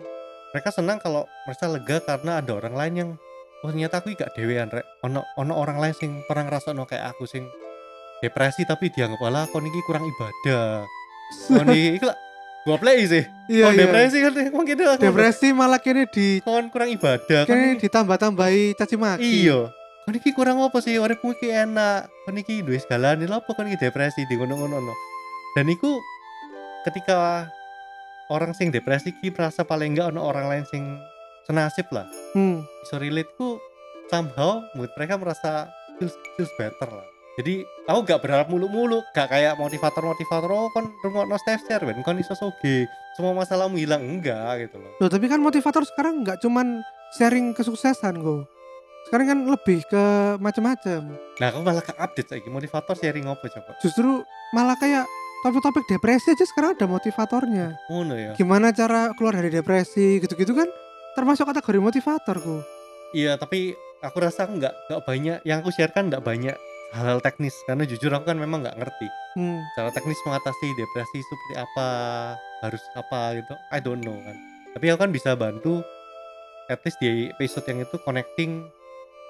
S2: mereka senang kalau merasa lega karena ada orang lain yang oh ternyata aku gak dewean rek. Ono ono orang lain sing pernah ngerasa kayak aku sing depresi tapi dianggap alah kon iki kurang ibadah? Kon iki iku lah gua play sih.
S1: Iya,
S2: kon
S1: iya.
S2: depresi kan mungkin aku
S1: Depresi malah kini di
S2: kon kurang ibadah iki-
S1: ditambah-tambahi caci maki.
S2: iya. Kon iki kurang apa sih? Uripmu iki enak. Kon iki duwe segalane lho apa kon iki depresi? Di ngono-ngono no. dan iku ketika orang sing depresi ki merasa paling enggak ono orang lain sing senasib lah.
S1: Hmm.
S2: bisa relate ku somehow mood mereka merasa feels, feels better lah jadi aku gak berharap mulu-mulu gak kayak motivator-motivator oh kon rungokno Steph share ben kon iso soge semua masalahmu hilang enggak gitu loh
S1: Loh, tapi kan motivator sekarang nggak cuman sharing kesuksesan kok. Sekarang kan lebih ke macam-macam.
S2: nah aku malah ke update lagi motivator sharing apa coba
S1: Justru malah kayak topik-topik depresi aja sekarang ada motivatornya.
S2: ngono ya
S1: Gimana cara keluar dari depresi gitu-gitu kan termasuk kategori motivator kok.
S2: iya tapi aku rasa nggak nggak banyak yang aku sharekan nggak banyak hal-hal teknis karena jujur aku kan memang nggak ngerti
S1: Hmm.
S2: cara teknis mengatasi depresi itu seperti apa harus apa gitu I don't know kan tapi aku kan bisa bantu at least di episode yang itu connecting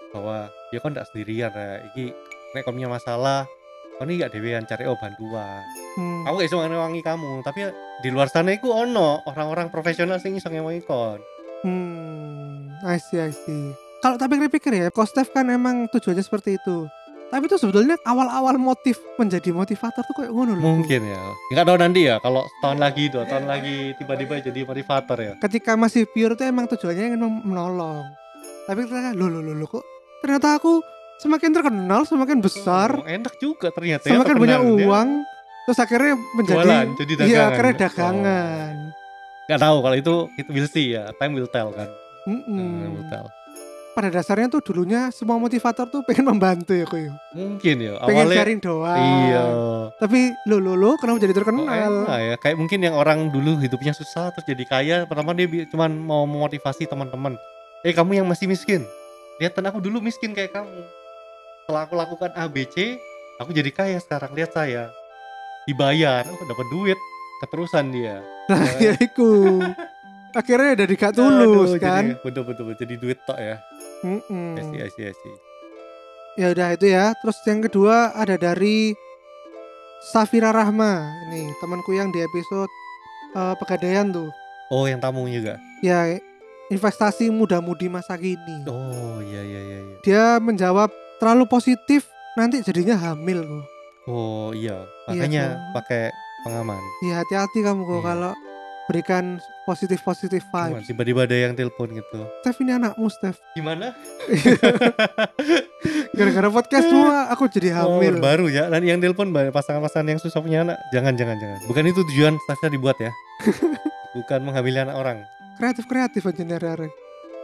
S2: bahwa ya kan tidak sendirian ya iki nek kau punya masalah kau ini gak dewean cari oh bantuan
S1: Hmm.
S2: aku gak bisa ngewangi kamu tapi di luar sana iku ono orang-orang profesional sing iso ngewangi kon
S1: Hmm. I see, I see. kalau tak pikir-pikir ya, Steph kan emang tujuannya seperti itu. Tapi itu sebetulnya awal-awal motif menjadi motivator tuh kayak ngono loh.
S2: Mungkin ya. Nggak tahu nanti ya kalau setahun lagi, dua tahun lagi tiba-tiba jadi motivator ya.
S1: Ketika masih pure itu emang tujuannya ingin menolong. Tapi ternyata lo lo lo kok ternyata aku semakin terkenal, semakin besar,
S2: Oh, enak juga ternyata ya.
S1: semakin
S2: terkenal dia.
S1: uang, terus akhirnya menjadi
S2: Jualan, jadi
S1: iya
S2: dagangan.
S1: akhirnya
S2: Oh.
S1: dagangan.
S2: Nggak tahu kalau itu itu will see ya. Time will tell kan.
S1: Mm-mm.
S2: Time will tell.
S1: Pada dasarnya tuh dulunya semua motivator tuh pengen membantu ya kuy.
S2: Mungkin ya.
S1: Pengen
S2: Awalnya
S1: sharing doang.
S2: Iya.
S1: Tapi lo lo lo kenapa jadi
S2: Kok
S1: terkenal?
S2: enak ya kayak mungkin yang orang dulu hidupnya susah terus jadi kaya pertama dia cuman mau memotivasi teman-teman eh kamu yang masih miskin lihat aku dulu miskin kayak kamu setelah aku lakukan ABC aku jadi kaya sekarang lihat saya dibayar aku dapat duit keterusan dia
S1: Nah, ya iku. Akhirnya dari
S2: Aduh,
S1: tulus kan.
S2: jadi, betul betul jadi duit tok ya
S1: Mm-mm.
S2: I see, I see, I see.
S1: Ya udah itu ya. Terus yang kedua ada dari Safira Rahma. Ini temanku yang di episode eh, pegadaian tuh.
S2: oh yang tamu juga
S1: Ya investasi muda-mudi masa kini.
S2: oh iya iya iya iya.
S1: Dia menjawab terlalu positif nanti jadinya hamil kok.
S2: oh iya
S1: Iya,
S2: makanya
S1: kok.
S2: pakai pengaman
S1: Ya hati-hati kamu kok
S2: Iya.
S1: kalau berikan positif-positif
S2: Cuman
S1: vibes.
S2: tiba-tiba ada yang telepon gitu
S1: Steph ini anakmu Steph.
S2: gimana
S1: Gara-gara podcast semua aku jadi
S2: Oh,
S1: hamil.
S2: baru ya. Dan yang telepon pasangan-pasangan yang susah punya anak. Jangan, jangan, jangan. Bukan itu tujuan Sasha dibuat ya. Bukan menghamili anak orang.
S1: kreatif-kreatif aja nih.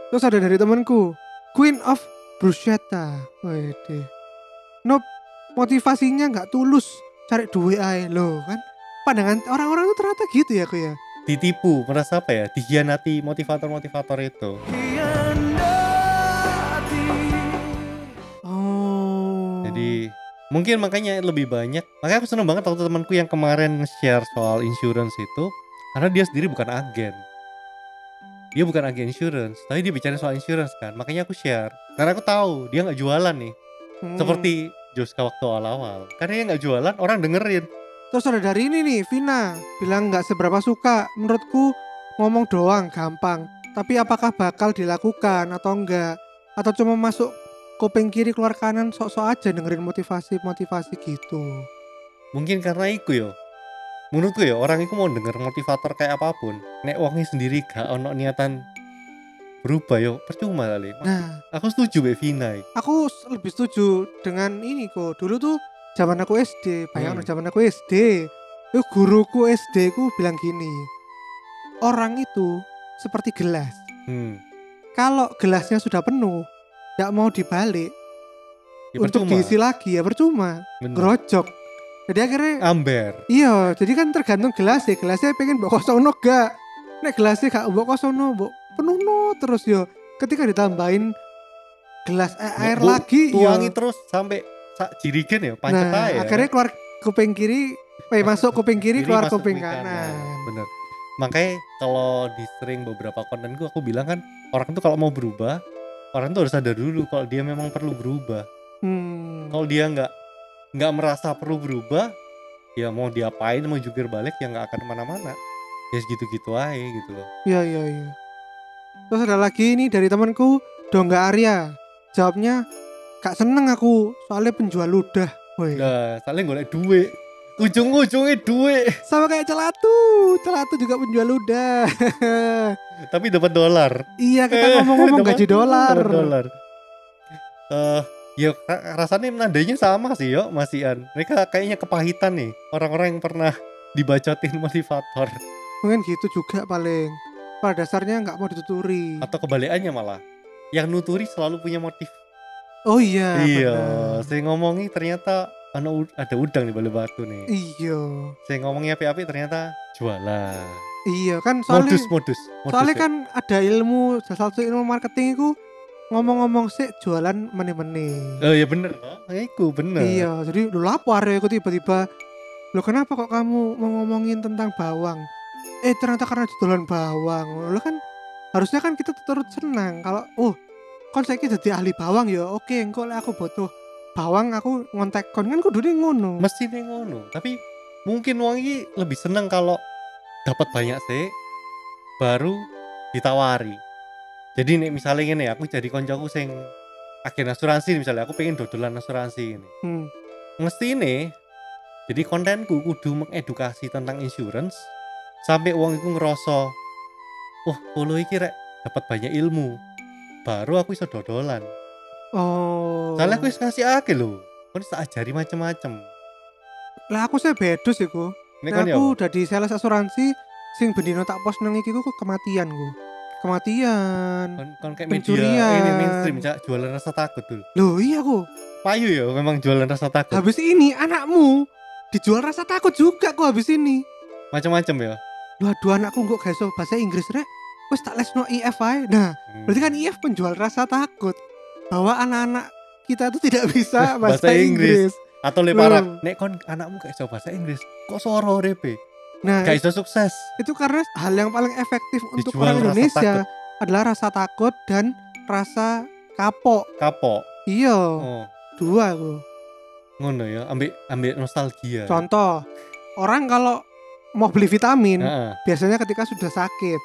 S1: Terus ada dari temanku, Queen of Bruschetta. Wede. Nope, motivasinya nggak tulus, cari duit aja lo kan. Pandangan orang-orang itu ternyata gitu ya aku ya.
S2: Ditipu, merasa apa ya? Dihianati motivator-motivator itu.
S1: Oh.
S2: Jadi mungkin makanya lebih banyak. Makanya aku seneng banget waktu temanku yang kemarin nge-share soal insurance itu. Karena dia sendiri bukan agen. Dia bukan agen insurance, tapi dia bicara soal insurance kan. Makanya aku share. Karena aku tahu dia nggak jualan nih.
S1: Hmm.
S2: Seperti Joska waktu awal-awal. Karena dia nggak jualan, orang dengerin.
S1: Terus ada dari ini nih, Vina bilang nggak seberapa suka. Menurutku ngomong doang gampang. Tapi apakah bakal dilakukan atau enggak? Atau cuma masuk kuping kiri keluar kanan sok-sok aja dengerin motivasi-motivasi gitu.
S2: mungkin karena iku yo menurutku ya orang itu mau denger motivator kayak apa pun nek wongnya sendiri gak ono niatan berubah yo percuma kali
S1: Nah,
S2: aku setuju Mbak Vina
S1: aku lebih setuju dengan ini kok. Dulu tuh zaman aku SD, bayangin
S2: Hmm.
S1: zaman aku SD. Itu guruku SD ku bilang gini. Orang itu seperti gelas.
S2: hmm.
S1: Kalau gelasnya sudah penuh, tidak mau dibalik
S2: ya
S1: untuk diisi lagi ya percuma,
S2: Bener.
S1: gerojok. Jadi akhirnya
S2: amber
S1: iya, jadi kan tergantung gelas ya. Gelasnya pengen mbok kosong gak. Nek gelasnya gak mbok kosong mbok penuh no terus yo. Ketika ditambahin gelas a- air
S2: Bu-
S1: lagi yo.
S2: tuangi terus sampai sak jirigen ya pancet
S1: Nah,
S2: aja
S1: akhirnya keluar kuping kiri, eh masuk kuping kiri,
S2: Kiri
S1: keluar kuping
S2: kuping
S1: kanan.
S2: bener makanya kalau di sering beberapa konten gua aku bilang kan orang tuh kalau mau berubah orang tuh harus sadar dulu kalau dia memang perlu berubah
S1: Hmm.
S2: kalau dia nggak nggak merasa perlu berubah ya mau diapain mau jungkir balik ya nggak akan ke mana-mana ya segitu-gitu aja gitu loh
S1: Iya iya iya. Terus ada lagi nih dari temanku Dongga Arya. Jawabnya gak seneng aku soalnya penjual ludah. Woi.
S2: nah saling golek duit ujung-ujungnya duit
S1: Sama kayak celatu. Celatu juga penjual ludah.
S2: tapi dapat dolar
S1: iya kita ngomong-ngomong
S2: Dapat-
S1: gaji dolar.
S2: dolar eh ya ra- rasanya nadanya sama sih yo masihan mereka kayaknya kepahitan nih orang-orang yang pernah dibacotin motivator
S1: Mungkin gitu juga paling. Pada dasarnya nggak mau dituturi.
S2: atau kebalikannya malah yang nuturi selalu punya motif
S1: Oh iya.
S2: iya saya ngomongi ternyata ada ud- ada udang di balik batu nih
S1: Iya.
S2: saya ngomongnya api-api ternyata jualan
S1: Iya kan soalnya
S2: modus modus modus
S1: soalnya
S2: ya.
S1: kan ada ilmu salah satu ilmu marketing itu ngomong-ngomong sih jualan meni-meni.
S2: oh iya bener toh iku bener
S1: Iya, jadi lu lapar ya aku tiba-tiba. Lo kenapa kok kamu mau ngomongin tentang bawang? Eh ternyata karena jualan bawang. Lo kan harusnya kan kita turut senang kalau oh kon saiki jadi ahli bawang ya. Oke, engko lek aku butuh bawang aku ngontek kon kan kudu ngono.
S2: mesti ngono tapi mungkin wong ini lebih seneng kalau dapat banyak sih baru ditawari jadi nih misalnya gini aku jadi koncoku sing agen asuransi misalnya aku pengen dodolan asuransi ini
S1: Hmm.
S2: mesti ini jadi kontenku kudu mengedukasi tentang insurance sampai uang itu ngerasa wah follow iki rek dapat banyak ilmu baru aku bisa dodolan
S1: Oh.
S2: soalnya aku bisa ngasih akeh lho aku bisa ajari macem-macem
S1: lah aku saya bedus iku.
S2: ini
S1: Nah,
S2: kan ya
S1: aku udah di sales asuransi sing bendino tak pos nang iki ku kematian ku. Kematian.
S2: kon, kon kayak media ini mainstream Cak, jualan rasa takut tuh
S1: Loh iya ku.
S2: payu ya memang jualan rasa takut
S1: Habis ini anakmu dijual rasa takut juga kok habis ini.
S2: macam-macam ya
S1: Loh aduh anakku kok gak bahasa Inggris rek. Wes tak lesno IF ae. Nah,
S2: Hmm.
S1: berarti kan IF penjual rasa takut bahwa anak-anak kita itu tidak bisa
S2: Bahasa
S1: bahasa,
S2: Inggris.
S1: Inggris.
S2: atau leparak nek kon anakmu gak iso bahasa Inggris kok soro repe
S1: Nah,
S2: gak iso sukses
S1: itu karena hal yang paling efektif untuk
S2: Dijual
S1: orang
S2: rasa
S1: Indonesia
S2: takut.
S1: adalah rasa takut dan rasa kapok.
S2: kapok
S1: Iya,
S2: oh
S1: dua aku.
S2: ngono ya ambil ambil nostalgia
S1: Contoh, orang kalau mau beli vitamin
S2: Heeh.
S1: biasanya ketika sudah sakit,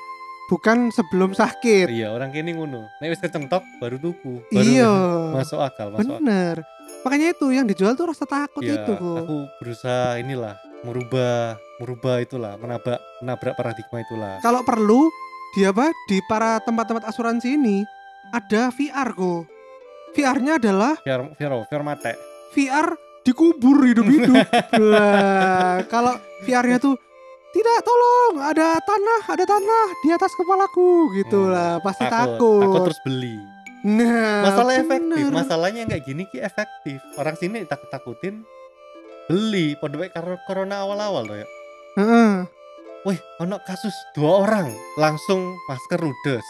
S1: bukan sebelum sakit.
S2: iya orang kini ngono nek wis kecentok baru tuku baru
S1: Iya,
S2: masuk akal masuk akal
S1: bener. Makanya itu yang dijual tuh rasa takut
S2: ya
S1: itu kok.
S2: aku berusaha inilah merubah merubah itulah menabrak menabrak paradigma itulah
S1: Kalau perlu di apa di para tempat-tempat asuransi ini ada VR kok. VR-nya adalah
S2: Fiar Firo Fiar mate
S1: VR dikubur hidup-hidup. Kalau VR-nya tuh tidak tolong ada tanah ada tanah di atas kepalaku gitu
S2: Hmm,
S1: lah pasti
S2: takut
S1: takut.
S2: takut terus beli
S1: Nah,
S2: masalah efektif
S1: bener.
S2: masalahnya yang kayak gini ki efektif orang sini takut takutin beli pada baik karena corona awal-awal loh ya
S1: Heeh.
S2: Wih, ono kasus dua orang langsung masker ludes.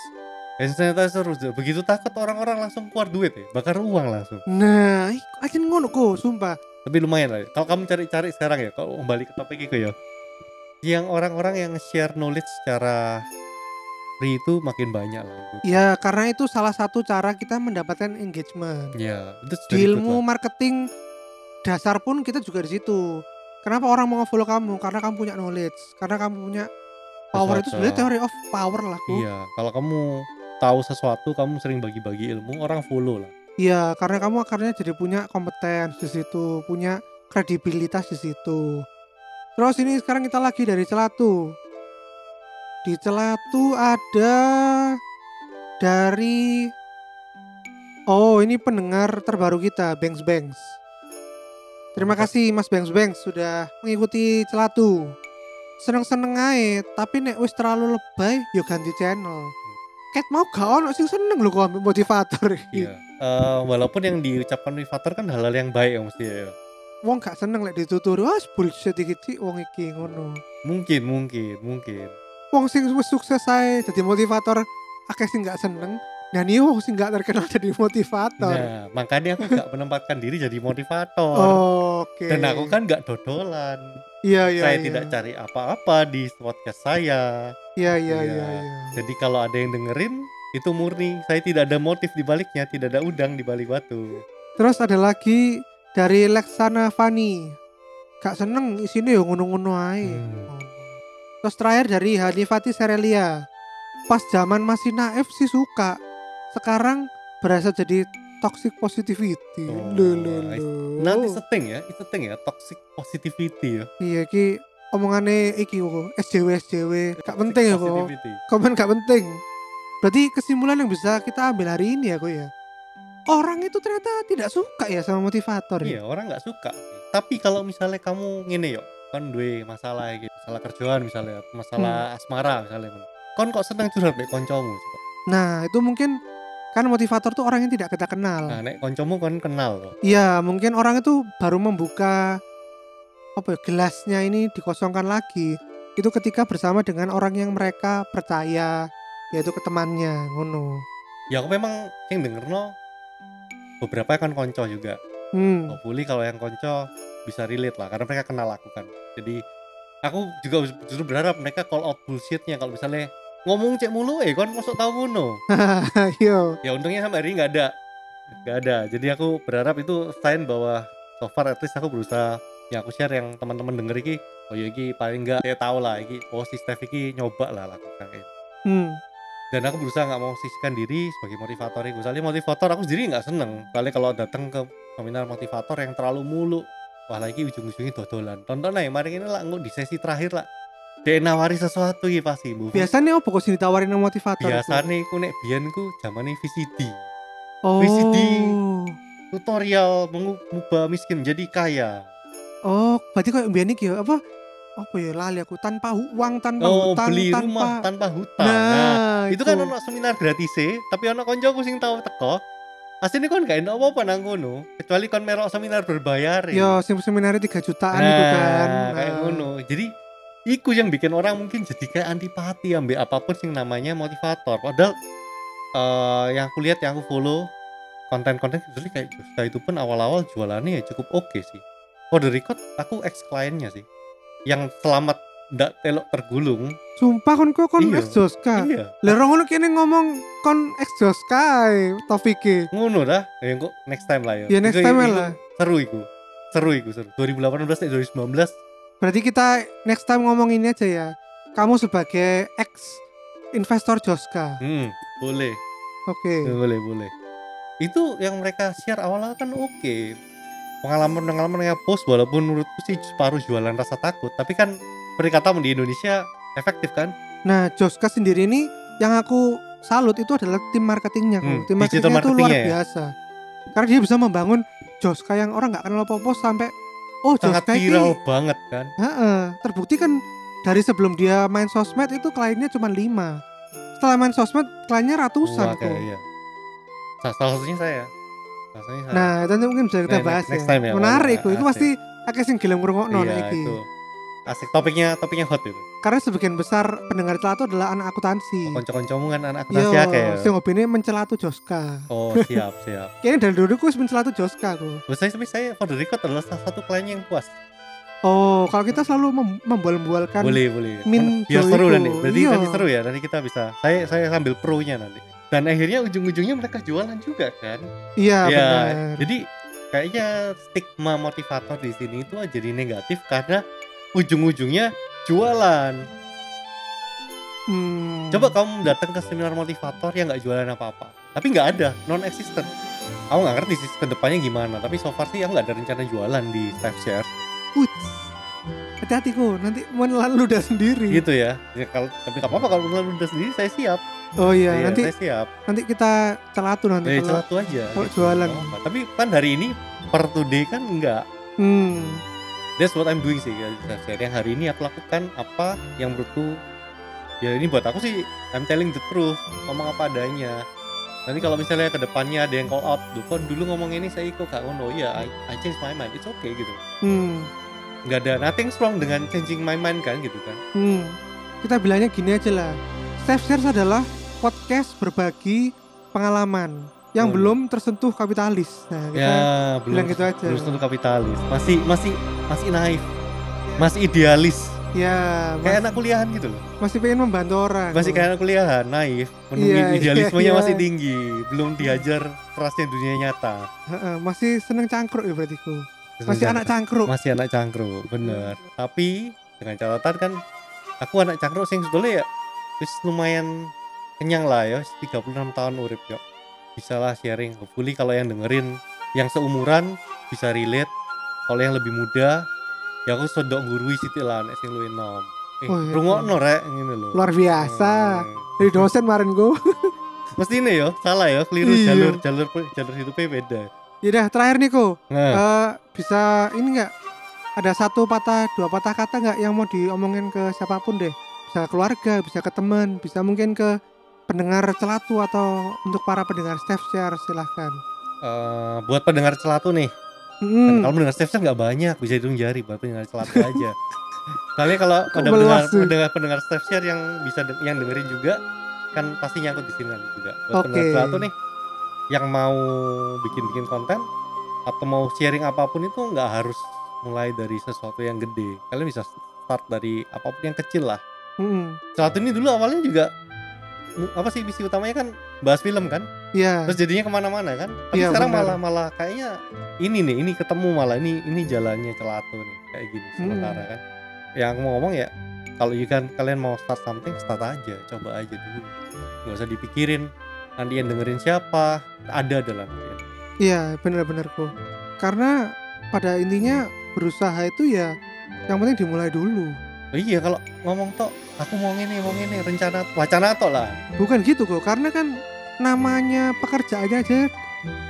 S2: Hand sanitizer ludes. Begitu takut orang-orang langsung keluar duit ya, bakar uang langsung.
S1: Nah, aja ngono kok, sumpah.
S2: Tapi lumayan lah. Kalau kamu cari-cari sekarang ya, kalau kembali ke topik itu ya, yang orang-orang yang share knowledge secara free itu makin banyak lah.
S1: Ya, karena itu salah satu cara kita mendapatkan engagement.
S2: Ya, itu
S1: Di ilmu
S2: lah.
S1: marketing dasar pun kita juga di situ. Kenapa orang mau follow kamu? Karena kamu punya knowledge, karena kamu punya power itu
S2: Sesuatu.
S1: sebenarnya teori of power lah, Ku.
S2: Iya, kalau kamu tahu sesuatu, kamu sering bagi-bagi ilmu, orang follow lah.
S1: Iya, karena kamu akhirnya jadi punya kompeten di situ, punya kredibilitas di situ. Terus ini sekarang kita lagi dari Celatu. Di Celatu ada dari Oh, ini pendengar terbaru kita, Banks Banks. Terima kasih Mas Banks Banks sudah mengikuti Celatu. Seneng-seneng aja, tapi nek wis terlalu lebay, yo ganti channel. Ket mau gak ono sing seneng lho kok ambil motivator.
S2: Iya. Eh, walaupun yang diucapkan motivator kan hal-hal yang baik ya mesti ya.
S1: Wong gak seneng lek dituturi wah bullshit iki wong iki ngono
S2: Mungkin, mungkin, mungkin.
S1: wong sing wis sukses ae dadi motivator akeh sing gak seneng dan ini wong sing gak terkenal jadi motivator
S2: Nah, makanya aku gak menempatkan diri jadi motivator.
S1: oke
S2: Dan aku kan gak dodolan.
S1: iya iya
S2: saya
S1: iya.
S2: tidak cari apa-apa di podcast saya.
S1: iya iya
S2: Iya.
S1: iya iya
S2: Jadi kalau ada yang dengerin, itu murni. Saya tidak ada motif di baliknya, tidak ada udang di balik batu.
S1: terus ada lagi dari Lexana Fani gak seneng isine yo ngono-ngono ae
S2: Hmm.
S1: terus terakhir dari Hanifati Serelia pas zaman masih naif sih suka sekarang berasa jadi toxic positivity
S2: Oh. Nanti setting ya, itu setting ya, toxic positivity ya.
S1: Iya ki omongane iki kok SJW SJW gak penting ya kok. Komen gak penting. Berarti kesimpulan yang bisa kita ambil hari ini ya kok ya. Orang itu ternyata tidak suka ya sama motivator
S2: Iya,
S1: ya.
S2: orang nggak suka. Tapi kalau misalnya kamu ngene yo, kan duwe masalah gitu, masalah kerjaan misalnya, masalah
S1: Hmm.
S2: asmara misalnya. Kon kok seneng curhat mek koncomu coba.
S1: Nah, itu mungkin kan motivator tuh orang yang tidak kita kenal.
S2: Nah, nek koncomu kon kenal loh.
S1: Iya, mungkin orang itu baru membuka apa ya gelasnya ini dikosongkan lagi. Itu ketika bersama dengan orang yang mereka percaya, yaitu ke temannya, ngono.
S2: Ya aku memang yang dengerno beberapa kan konco juga.
S1: Hmm.
S2: Hopefully kalau yang konco bisa relate lah karena mereka kenal aku kan. Jadi aku juga justru berharap mereka call out bullshitnya kalau misalnya ngomong cek mulu eh kon masuk tahu ngono.
S1: Ayo.
S2: Ya untungnya sampai hari ini nggak ada. Nggak ada. Jadi aku berharap itu sign bahwa so far at least aku berusaha yang aku share yang teman-teman denger iki oh ya iki paling enggak saya tahu lah iki oh si Steph iki nyoba lah lakukan ini.
S1: Hmm.
S2: Dan aku berusaha nggak mau sisihkan diri sebagai motivator itu soalnya motivator aku sendiri nggak seneng kali kalau datang ke seminar motivator yang terlalu mulu wah lagi ujung-ujungnya dodolan tonton aja mari ini lah di sesi terakhir lah dia nawari sesuatu ya pasti bu
S1: Biasanya apa kok sini ditawarin sama motivator?
S2: biasanya aku nek biyen ku zamane VCD
S1: Oh.
S2: VCD. tutorial mengubah miskin menjadi kaya
S1: Oh, berarti kayak mbien iki ya apa? Apa ya lali aku tanpa uang, tanpa
S2: oh
S1: hutang,
S2: beli
S1: tanpa
S2: rumah tanpa hutang
S1: Nah,
S2: nah itu kan
S1: iku.
S2: ono seminar gratis tapi ono koncoku sing tau teko. Aslinya kon gak enak apa-apa nang kono kecuali kon merok seminar berbayar
S1: Yo, sim seminarnya 3 jutaan itu kan.
S2: Nah, kayak
S1: Nah.
S2: ngono. Jadi iku yang bikin orang mungkin jadi kayak antipati ambil apa pun sing namanya motivator. Padahal eh yang aku lihat yang aku follow konten-konten jadi kayak itu pun awal-awal jualannya ya cukup oke sih. For the record aku ex kliennya sih yang selamat ndak telok tergulung
S1: Sumpah kon kok kon
S2: Iya.
S1: ex Joska.
S2: iya
S1: orang ngono kene ngomong kon ex Joska ae, Taufike.
S2: ngono dah ya kok next time lah ya
S1: Ya next time
S2: iku
S1: lah.
S2: seru iku seru iku seru 2018 dan 2019
S1: Berarti kita next time ngomong ini aja ya. Kamu sebagai ex investor Joska.
S2: hmm boleh
S1: Oke.
S2: boleh boleh itu yang mereka share awal-awal kan oke pengalaman-pengalaman yang post walaupun menurutku sih separuh jualan rasa takut tapi kan perikatamu di Indonesia efektif kan
S1: Nah, Joska sendiri ini yang aku salut itu adalah tim marketingnya.
S2: Hmm,
S1: tim
S2: digital
S1: marketingnya itu luar
S2: marketingnya ya?
S1: biasa. Karena dia bisa membangun Joska yang orang nggak kenal apa-apa sampai oh
S2: sangat
S1: Joska ini
S2: viral banget kan
S1: Heeh, terbukti kan dari sebelum dia main sosmed itu kliennya cuma lima. Setelah main sosmed kliennya ratusan
S2: Wah, kayak iya. Sa- salah satunya saya
S1: Nah, itu nanti mungkin bisa kita
S2: Nah,
S1: bahas
S2: next-
S1: ya.
S2: time ya,
S1: Menarik kok. Itu pasti akeh sing gelem ngrungokno
S2: iya
S1: iki.
S2: itu asik topiknya topiknya hot itu
S1: Karena sebagian besar pendengar celatu adalah anak akuntansi.
S2: konco-koncomu kan anak
S1: Yo,
S2: akuntansi akeh ya
S1: sing hobine mencelatu Joska.
S2: oh siap siap
S1: Kayaknya dari dulu aku mencelatu Joska.
S2: Terus saya tapi saya for the record adalah salah satu klien yang puas
S1: Oh, kalau kita selalu mem- membual-bualkan
S2: boleh boleh
S1: min
S2: biar seru nanti berarti
S1: Iya.
S2: nanti seru ya nanti kita bisa saya saya ambil pro nya nanti dan akhirnya ujung-ujungnya mereka jualan juga kan
S1: Iya,
S2: ya
S1: benar.
S2: jadi kayaknya stigma motivator di sini itu jadi negatif karena ujung-ujungnya jualan
S1: Hmm.
S2: coba kamu datang ke seminar motivator yang nggak jualan apa-apa tapi nggak ada non existent aku nggak ngerti sih ke depannya gimana tapi so far sih aku nggak ada rencana jualan di Step Share.
S1: Hati-hati kok, nanti menelan ludah sendiri.
S2: gitu ya, ya kalau tapi nggak apa-apa kalau misalnya udah sendiri saya siap
S1: Oh iya,
S2: Iya,
S1: nanti
S2: siap
S1: nanti kita celatu nanti
S2: dari
S1: kalau
S2: celatu aja
S1: kalau
S2: gitu.
S1: jualan.
S2: Apa-apa. tapi kan hari ini per today kan enggak
S1: Hmm.
S2: that's what I'm doing sih yang hari ini aku lakukan apa yang menurutku ya ini buat aku sih I'm telling the truth ngomong apa adanya nanti kalau misalnya ke depannya ada yang call out dulu kan dulu ngomong ini saya kok gak ngono ya I, I change my mind it's okay gitu
S1: Hmm.
S2: nggak ada nothing wrong dengan changing my mind kan gitu kan
S1: Hmm. Kita bilangnya gini aja lah. Step Shares adalah podcast berbagi pengalaman yang
S2: Oh,
S1: belum tersentuh kapitalis. Nah, kita
S2: ya belum
S1: bilang gitu aja.
S2: belum tentu kapitalis. Masih masih masih naif. Masih idealis.
S1: Ya
S2: kayak
S1: mas-
S2: anak kuliahan gitu loh.
S1: masih pengen membantu orang.
S2: masih kayak anak kuliahan naif. Menunggu
S1: Iya,
S2: idealismenya
S1: iya,
S2: masih tinggi. Belum dihajar kerasnya dunia nyata.
S1: Masih seneng cangkruk ya berarti ku. Masih anak cangkruk.
S2: masih anak cangkruk bener. Tapi dengan catatan kan aku anak cangkruk sing sebetulnya ya wis lumayan kenyang lah ya wis 36 tahun urip yo bisa lah sharing hopefully kalau yang dengerin yang seumuran bisa relate kalau yang lebih muda ya aku sodok gurui siti lah nek sing luwih nom eh
S1: Oh, iya.
S2: rungokno rek ngene lho
S1: Luar biasa.
S2: Hmm.
S1: Dari dosen kemarin gue.
S2: mesti ini yo salah ya keliru
S1: Iya.
S2: jalur jalur jalur hidupnya beda
S1: Yaudah terakhir nih kok.
S2: nah
S1: Eh, bisa ini nggak ada satu patah dua patah kata nggak yang mau diomongin ke siapa pun deh bisa ke keluarga bisa ke teman bisa mungkin ke pendengar celatu atau untuk para pendengar Steph Share silahkan
S2: eh, buat pendengar celatu nih
S1: Hmm,
S2: Kalau mendengar Steph nggak banyak, bisa hitung jari, buat pendengar celatu aja. Kalian kalau
S1: Kok
S2: ada pendengar, pendengar pendengar Steph share yang bisa de- yang dengerin juga, kan pasti nyangkut di sini nanti juga. Buat
S1: Oke.
S2: pendengar celatu nih, yang mau bikin-bikin konten atau mau sharing apa pun itu nggak harus mulai dari sesuatu yang gede. Kalian bisa start dari apa pun yang kecil lah.
S1: hmm,
S2: Celatu ini dulu awalnya juga apa sih misi utamanya kan bahas film kan?
S1: ya
S2: terus jadinya ke mana-mana kan tapi
S1: Iya,
S2: sekarang
S1: benar.
S2: malah malah kayaknya ini nih ini ketemu malah ini ini jalannya celatu nih kayak gini
S1: Hmm.
S2: sementara kan yang mau ngomong ya kalau you kan kalian mau start something start aja coba aja dulu nggak usah dipikirin nanti yang dengerin siapa ada adalah
S1: Iya benar-benar kok. Karena pada intinya berusaha itu ya yang penting dimulai dulu.
S2: Oh, iya kalau ngomong tok aku mau ini mau ini rencana wacana tok lah
S1: Bukan gitu kok. Karena kan namanya pekerjaannya aja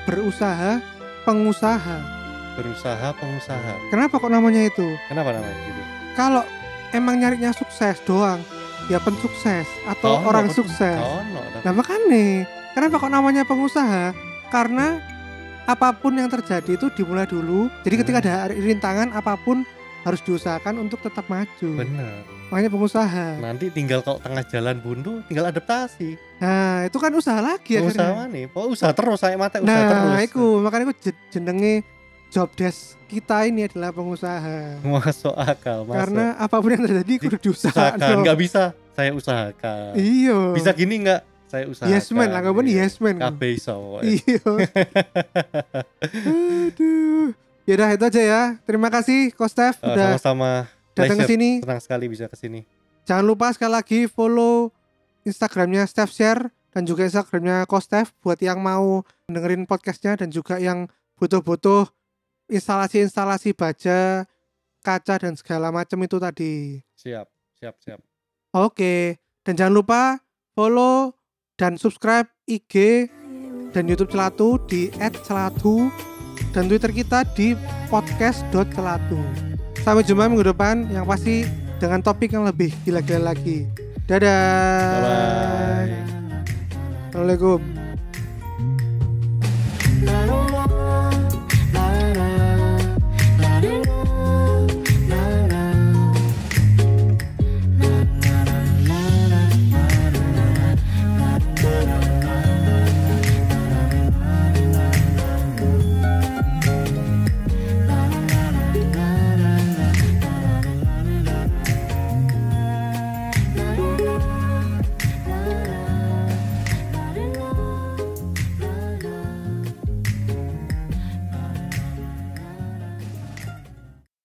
S1: berusaha pengusaha.
S2: berusaha pengusaha
S1: Kenapa kok namanya itu?
S2: kenapa namanya gitu
S1: Kalau emang nyarinya sukses doang, ya pensukses atau
S2: Ono,
S1: orang sukses.
S2: Ono, dah.
S1: Nah makanya kenapa kok namanya pengusaha? Karena apa pun yang terjadi itu dimulai dulu. Jadi ketika
S2: Hmm.
S1: ada rintangan apa pun harus diusahakan untuk tetap maju.
S2: bener
S1: Makanya pengusaha.
S2: nanti tinggal kalau tengah jalan buntu tinggal adaptasi
S1: Nah itu kan usaha lagi
S2: usaha
S1: akhirnya.
S2: nih oh usaha terus saya mata usaha terus
S1: Nah itu makanya aku je- jenenge job desk kita ini adalah pengusaha.
S2: masuk akal masuk
S1: Karena apa pun yang terjadi kudu diusahakan.
S2: usahakan nggak bisa saya usahakan
S1: Iya.
S2: bisa gini nggak saya usahakan
S1: Yes man, lah
S2: Iya.
S1: yes man.
S2: kabeh iso.
S1: Iya. Aduh. Yaudah itu aja ya. Terima kasih Kostef
S2: Eh,
S1: udah
S2: sama-sama
S1: datang ke sini.
S2: senang sekali bisa ke sini
S1: Jangan lupa sekali lagi follow Instagramnya Steph Share dan juga Instagramnya Kostef buat yang mau dengerin podcastnya dan juga yang butuh-butuh instalasi-instalasi baja, kaca dan segala macam itu tadi.
S2: siap siap siap
S1: Oke, dan jangan lupa follow dan subscribe IG dan YouTube Celatu di @celatu dan Twitter kita di podcast.celatu. Sampai jumpa minggu depan yang pasti dengan topik yang lebih gila-gila lagi. Dadah.
S2: bye bye
S1: Assalamualaikum.